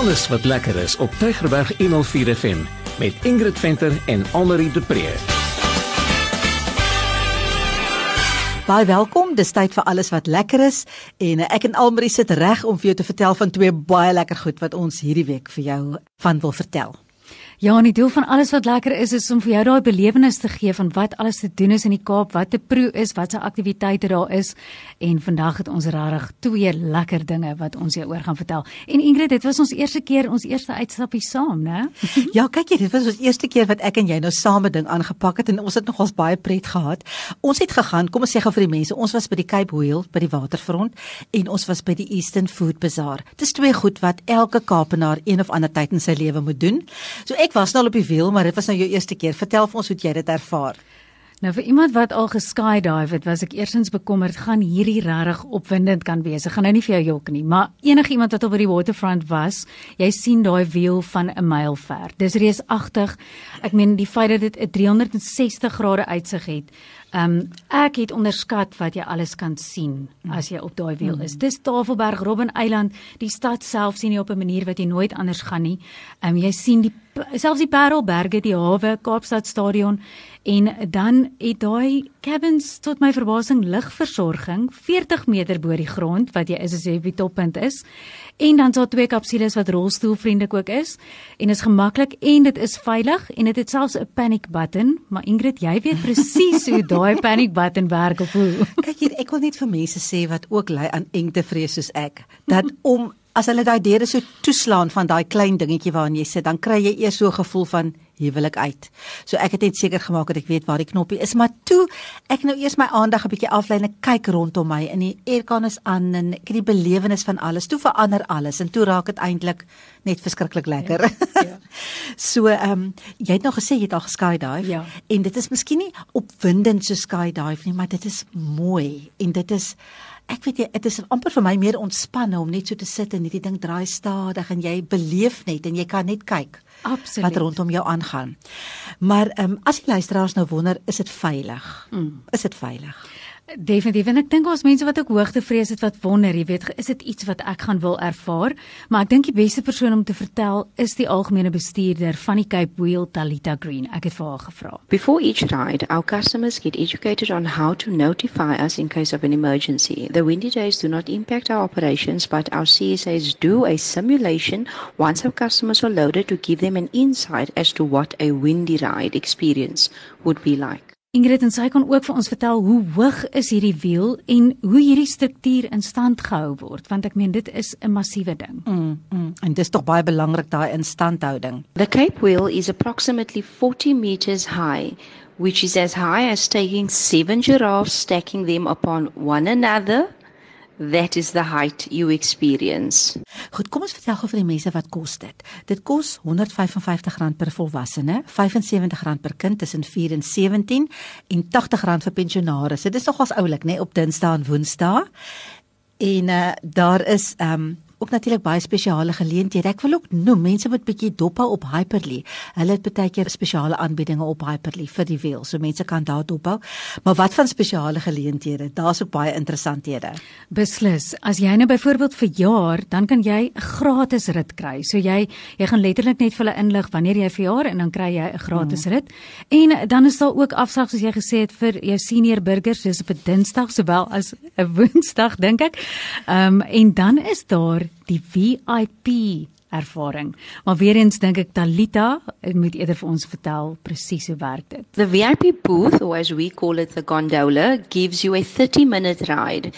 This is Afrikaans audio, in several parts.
alles wat lekker is op Tygerberg 104 FM met Ingrid Venter en Annelie de Pre. Baie welkom. Dis tyd vir alles wat lekker is en ek en Almarie sit reg om vir jou te vertel van twee baie lekker goed wat ons hierdie week vir jou van wil vertel. Ja, en die doel van alles wat lekker is is om vir jou daai belewenis te gee van wat alles te doen is in die Kaap, wat te proe is, wat se aktiwiteite daar is. En vandag het ons regtig twee lekker dinge wat ons jou oor gaan vertel. En Ingrid, dit was ons eerste keer ons eerste uitstappie saam, né? Ja, kyk jy, dit was ons eerste keer wat ek en jy nou saam 'n ding aangepak het en ons het nogals baie pret gehad. Ons het gegaan, kom ons sê gou vir die mense, ons was by die Cape Wheel by die waterfront en ons was by die Eastern Food Bazaar. Dis twee goed wat elke Kaapenaar een of ander tyd in sy lewe moet doen. So ek was nou op die wiel, maar dit was nou jou eerste keer. Vertel vir ons hoe jy dit ervaar. Nou vir iemand wat al geskydive het, was ek eersins bekommerd gaan hierdie regtig opwindend kan wees. Ek gaan nou nie vir jou jok nie, maar enige iemand wat op die waterfront was, jy sien daai wiel van 'n myl ver. Dis reusagtig. Ek meen die feit dat dit 'n 360 grade uitsig het. Ehm um, ek het onderskat wat jy alles kan sien as jy op daai wiel is. Dis Tafelberg, Robben Eiland, die stad self sien jy op 'n manier wat jy nooit anders gaan nie. Ehm um, jy sien die selfs die Parelberge, die hawe, Kaapstad stadion en dan het daai cabins tot my verbasing ligversorging 40 meter bo die grond wat jy is as jy op die toppunt is. En dan so twee kapsules wat rolstoelvriendelik ook is en is gemaklik en dit is veilig en dit het selfs 'n panic button, maar Ingrid, jy weet presies hoe daai panic button werk of hoe. Kyk hier, ek wil net vir mense sê wat ook ly aan engtevrees soos ek, dat om as hulle daai deure so toeslaan van daai klein dingetjie waarin jy sit, dan kry jy eers so 'n gevoel van hier wil ek uit. So ek het net seker gemaak dat ek weet waar die knoppie is, maar toe ek nou eers my aandag 'n bietjie aflei en kyk rondom my en die aircon is aan en ek het die belewenis van alles, toe verander alles en toe raak dit eintlik net verskriklik lekker. Ja. ja. so ehm um, jy het nou gesê jy het al geskydive ja. en dit is miskien nie opwindend so skydive nie, maar dit is mooi en dit is ek weet jy dit is amper vir my meer ontspanne om net so te sit en hierdie ding draai stadig en jy beleef net en jy kan net kyk Absoluut. wat rondom jou aangaan. Maar ehm um, as die luisteraars nou wonder, is dit veilig? Mm. Is dit veilig? Definitief en ek dink ons mense wat ook hoogtevrees het wat wonder, jy weet, is dit iets wat ek gaan wil ervaar? Maar ek dink die beste persoon om te vertel is die algemene bestuurder van die Cape Wheel Talita Green. Ek het vir haar gevra. Before each ride, our customers get educated on how to notify us in case of an emergency. The windy days do not impact our operations, but our CSAs do a simulation once our customers are loaded to give them an insight as to what a windy ride experience would be like. Ingrid en sy kan ook vir ons vertel hoe hoog is hierdie wiel en hoe hierdie struktuur in stand gehou word want ek meen dit is 'n massiewe ding. Mm, mm. En dis tog baie belangrik daai instandhouding. The Cape Wheel is approximately 40 meters high, which is as high as taking seven giraffes stacking them upon one another that is the height you experience. Goed, kom ons vertel gou vir die mense wat kos dit. Dit kos R155 per volwassene, R75 per kind tussen 4 en 17 en R80 vir pensionaars. Dit is nogals oulik, né, op Dinsdae en Woensdae. En uh, daar is ehm um, ook natuurlik baie spesiale geleenthede. Ek wil ook noem mense wat bietjie dophou op Hyperly. Hulle het baie keer spesiale aanbiedinge op Hyperly vir die wiel. So mense kan daar dophou. Maar wat van spesiale geleenthede? Daar's ook baie interessanthede. Beslis. As jy nou byvoorbeeld verjaar, dan kan jy 'n gratis rit kry. So jy jy gaan letterlik net vir hulle inlig wanneer jy verjaar en dan kry jy 'n gratis hmm. rit. En dan is daar ook afslag soos jy gesê het vir jou senior burgers, dis op 'n Dinsdag sowel as 'n Woensdag dink ek. Ehm um, en dan is daar die VIP ervaring. Maar weer eens dink ek Talita moet eerder vir ons vertel presies hoe werk dit. The VIP booth or as we call it the gondola gives you a 30 minute ride.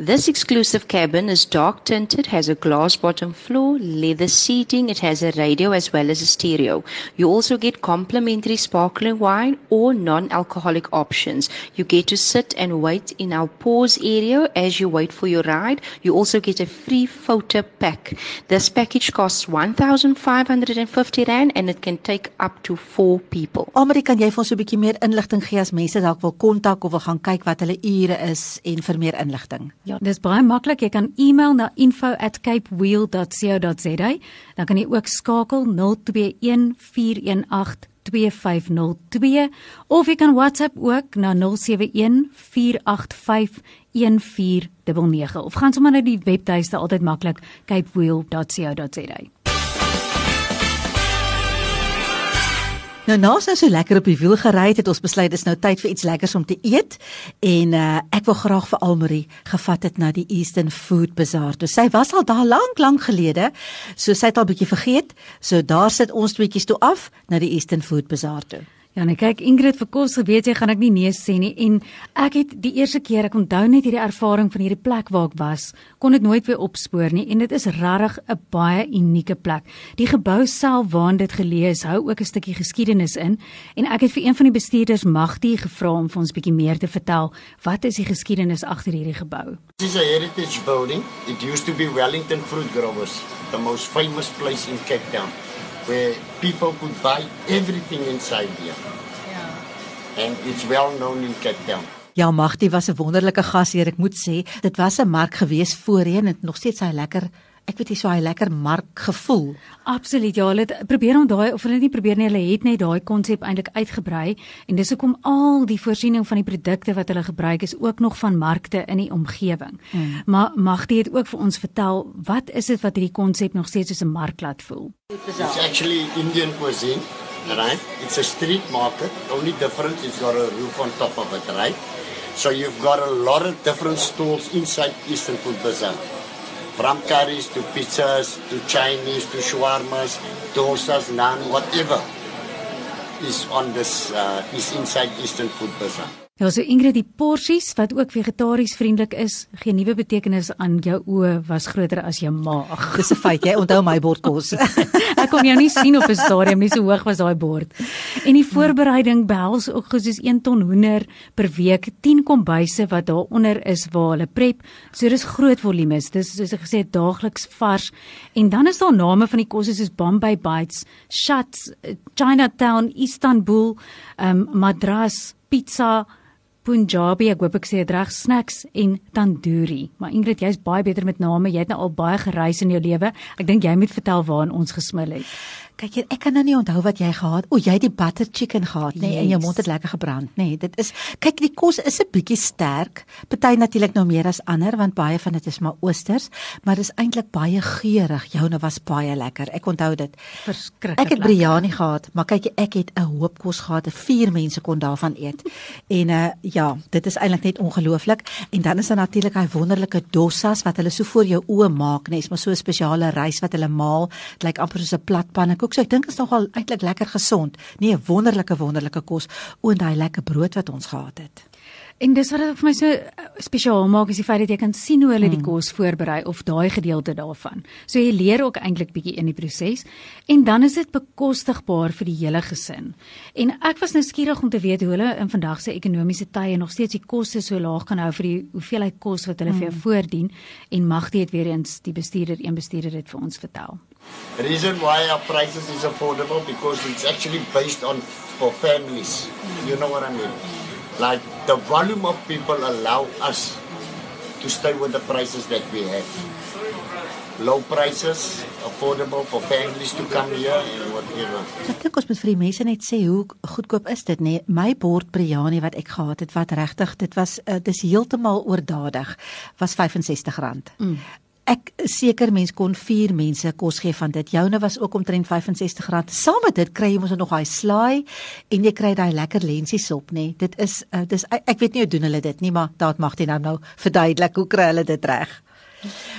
This exclusive cabin is dark tinted, has a glass bottom floor, leather seating, it has a radio as well as a stereo. You also get complimentary sparkling wine or non-alcoholic options. You get to sit and wait in our pause area as you wait for your ride. You also get a free photo pack. This package costs 1550 rand and it can take up to 4 people. Almarie, kan jy ons bietjie meer inligting gee as mense wil kontak of wil gaan kyk wat hulle ure is en vir meer inligting? Ja, dis baie maklik. Jy kan e-mail na info@capewheel.co.za. Dan kan jy ook skakel 0214182502 of jy kan WhatsApp ook na 0714851499 of gaan sommer na die webtuiste altyd maklik capewheel.co.za. Nou naas nou so lekker op die wiel gery het, het ons besluit dis nou tyd vir iets lekkers om te eet en uh, ek wil graag vir Almarie gevat het na die Eastern Food Bazaar. Toe sy was al daar lank lank gelede, so sy het al bietjie vergeet. So daar sit ons tweetjies toe af na die Eastern Food Bazaar toe. Ja, nee, kyk Ingrid vir kos geweet jy gaan ek nie nee sê nie en ek het die eerste keer ek onthou net hierdie ervaring van hierdie plek waar ek was, kon dit nooit weer opspoor nie en dit is regtig 'n baie unieke plek. Die gebou self waarin dit geleë is, hou ook 'n stukkie geskiedenis in en ek het vir een van die bestuurders Magtie gevra om vir ons bietjie meer te vertel wat is die geskiedenis agter hierdie gebou. This is a heritage building. It used to be Wellington Fruit Growers, the most famous place in Cape Town. Where people could buy everything inside here. Yeah. And it's well known in Cape Town. Ja, Magtie was 'n wonderlike gasheer, ek moet sê. Dit was 'n mark gewees voorheen en nog steeds hy lekker ek weet nie so hy lekker mark gevoel. Absoluut. Ja, hulle het probeer om daai of hulle nie probeer nie, hulle het net daai konsep eintlik uitgebrei en dis hoekom al die voorsiening van die produkte wat hulle gebruik is ook nog van markte in die omgewing. Hmm. Maar Magdi het ook vir ons vertel, wat is dit wat hierdie konsep nog steeds soos 'n mark laat voel? It's actually Indian cuisine, right? It's a street market. Only difference is got a roof on top of it, right? So you've got a lot of different stalls inside Eastern Food Bazaar. From curries to pizzas to Chinese to shawarmas, dosas, naan, whatever is on this uh, is inside Eastern Food Bazaar. Ja, so Ingrid, die porsies wat ook vegetaries vriendelik is, gee nuwe betekenis aan jou oë was groter as jou maag. Dis 'n feit, jy onthou my bordkos. ek kon jou nie sien op 'n stadium nie, so hoog was daai bord. En die voorbereiding behels ook soos 1 ton hoender per week, 10 kombuise wat daaronder is waar hulle prep. So dis groot volumes. Dis soos ek gesê daagliks vars. En dan is daar name van die kosse soos Bombay Bites, Shats, Chinatown, Istanbul, um, Madras, pizza Punjabi, ek hoop ek sê dit reg, snacks en tandoori. Maar Ingrid, jy's baie beter met name. Jy het nou al baie gereis in jou lewe. Ek dink jy moet vertel waar ons gesmil het. Kyk hier, ek kan nou nie onthou wat jy gehad. O, jy het die butter chicken gehad, nê? Nee, yes. En jou mond het lekker gebrand, nê? Nee, dit is kyk, die kos is 'n bietjie sterk. Party natuurlik nou meer as ander want baie van dit is maar oosters, maar dit is eintlik baie geurig. Joune was baie lekker. Ek onthou dit. Verskriklik. Ek het biryani gehad, maar kyk, ek het 'n hoop kos gehad. Vier mense kon daarvan eet. En uh ja, dit is eintlik net ongelooflik. En dan is daar natuurlik hy wonderlike dossas wat hulle so voor jou oë maak, nê? Nee, is maar so 'n spesiale rys wat hulle maal. Dit lyk amper soos 'n platpan. Ook so ek dink is nogal eintlik lekker gesond. Nee, wonderlike wonderlike kos oor daai lekker brood wat ons gehad het. En dis wat dit vir my so eh, spesiaal maak is die feit dat jy kan sien hoe hulle die hmm. kos voorberei of daai gedeelte daarvan. So jy leer ook eintlik bietjie in die proses en dan is dit bekostigbaar vir die hele gesin. En ek was nou skieurig om te weet hoe hulle in vandag se ekonomiese tye nog steeds die koste so laag kan hou vir die hoeveelheid kos wat hulle hmm. vir jou hmm. voordien en mag dit weer eens die bestuurder een bestuurder dit vir ons vertel. Reason why our prices is affordable because it's actually based on for families. You know what I mean? Like the volume of people allow us to stay with the prices that we have. Low prices, affordable for families to come here and whatever. Ek dink ons moet vir die mense net sê hoe goedkoop is dit nê? Nee, my bord biryani wat ek gehad het, wat regtig, dit was uh, dis heeltemal oordadig, was R65. Mm ek seker mens kon 4 mense kos gee van dit. Joune was ook omtrent R65. Saam met dit kry jy mos nog daai slaai en jy kry daai lekker lensiesop, nê. Dit is uh, dis ek, ek weet nie hoe doen hulle dit nie, maar daad mag dit nou nou verduidelik hoe kry hulle dit reg.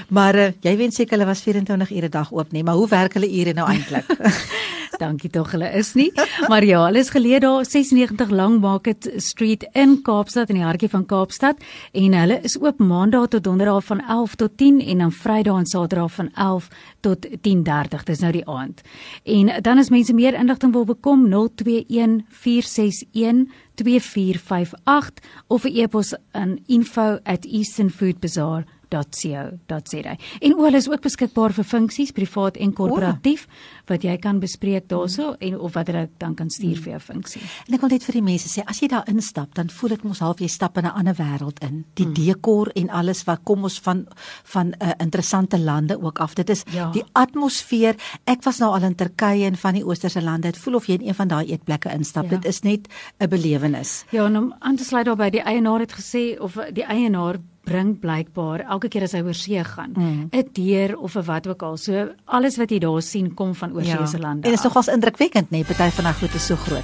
Maar uh, jy weet seker hulle was 24 ure dag oop, nê, maar hoe werk hulle ure nou eintlik? Dankie tog hulle is nie. Maar ja, hulle is geleë daar 96 Langmarket Street in Kaapstad in die hartjie van Kaapstad en hulle is oop Maandag tot Donderdag van 11 tot 10 en dan Vrydag en Saterdag van 11 tot 10:30. Dis nou die aand. En dan as mense meer inligting wil bekom 021 461 2458 of 'n e-pos aan info@easternfoodbazaar.com www.co.za. En oor is ook beskikbaar vir funksies privaat en korporatief wat jy kan bespreek daarso en of wat hulle dan kan stuur vir jou funksie. En ek wil net vir die mense sê as jy daar instap, dan voel dit mos half jy stap in 'n ander wêreld in. Die hmm. dekor en alles wat kom ons van van 'n uh, eh, interessante lande ook af. Dit is ja. die atmosfeer. Ek was nou al in Turkye en van die oosterse lande. Dit voel of jy in een van daai eetplekke instap. Ja. Dit is net 'n belewenis. Ja, en om aan te sluit daarby, die eienaar het gesê of die eienaar bring blykbaar elke keer as hy oor see gaan 'n mm. deur of 'n wat ook al. So alles wat jy daar sien kom van oorsee se lande. En dit is nogals indrukwekkend, nê, nee, party van daai goed is so groot.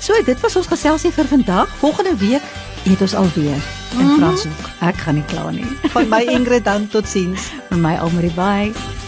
So, dit was ons geselsie vir vandag. Volgende week eet ons alweer in mm -hmm. Franshoek. Ek gaan nie kla nie. Van my Ingrid dan totsiens. Van my Almarie bye.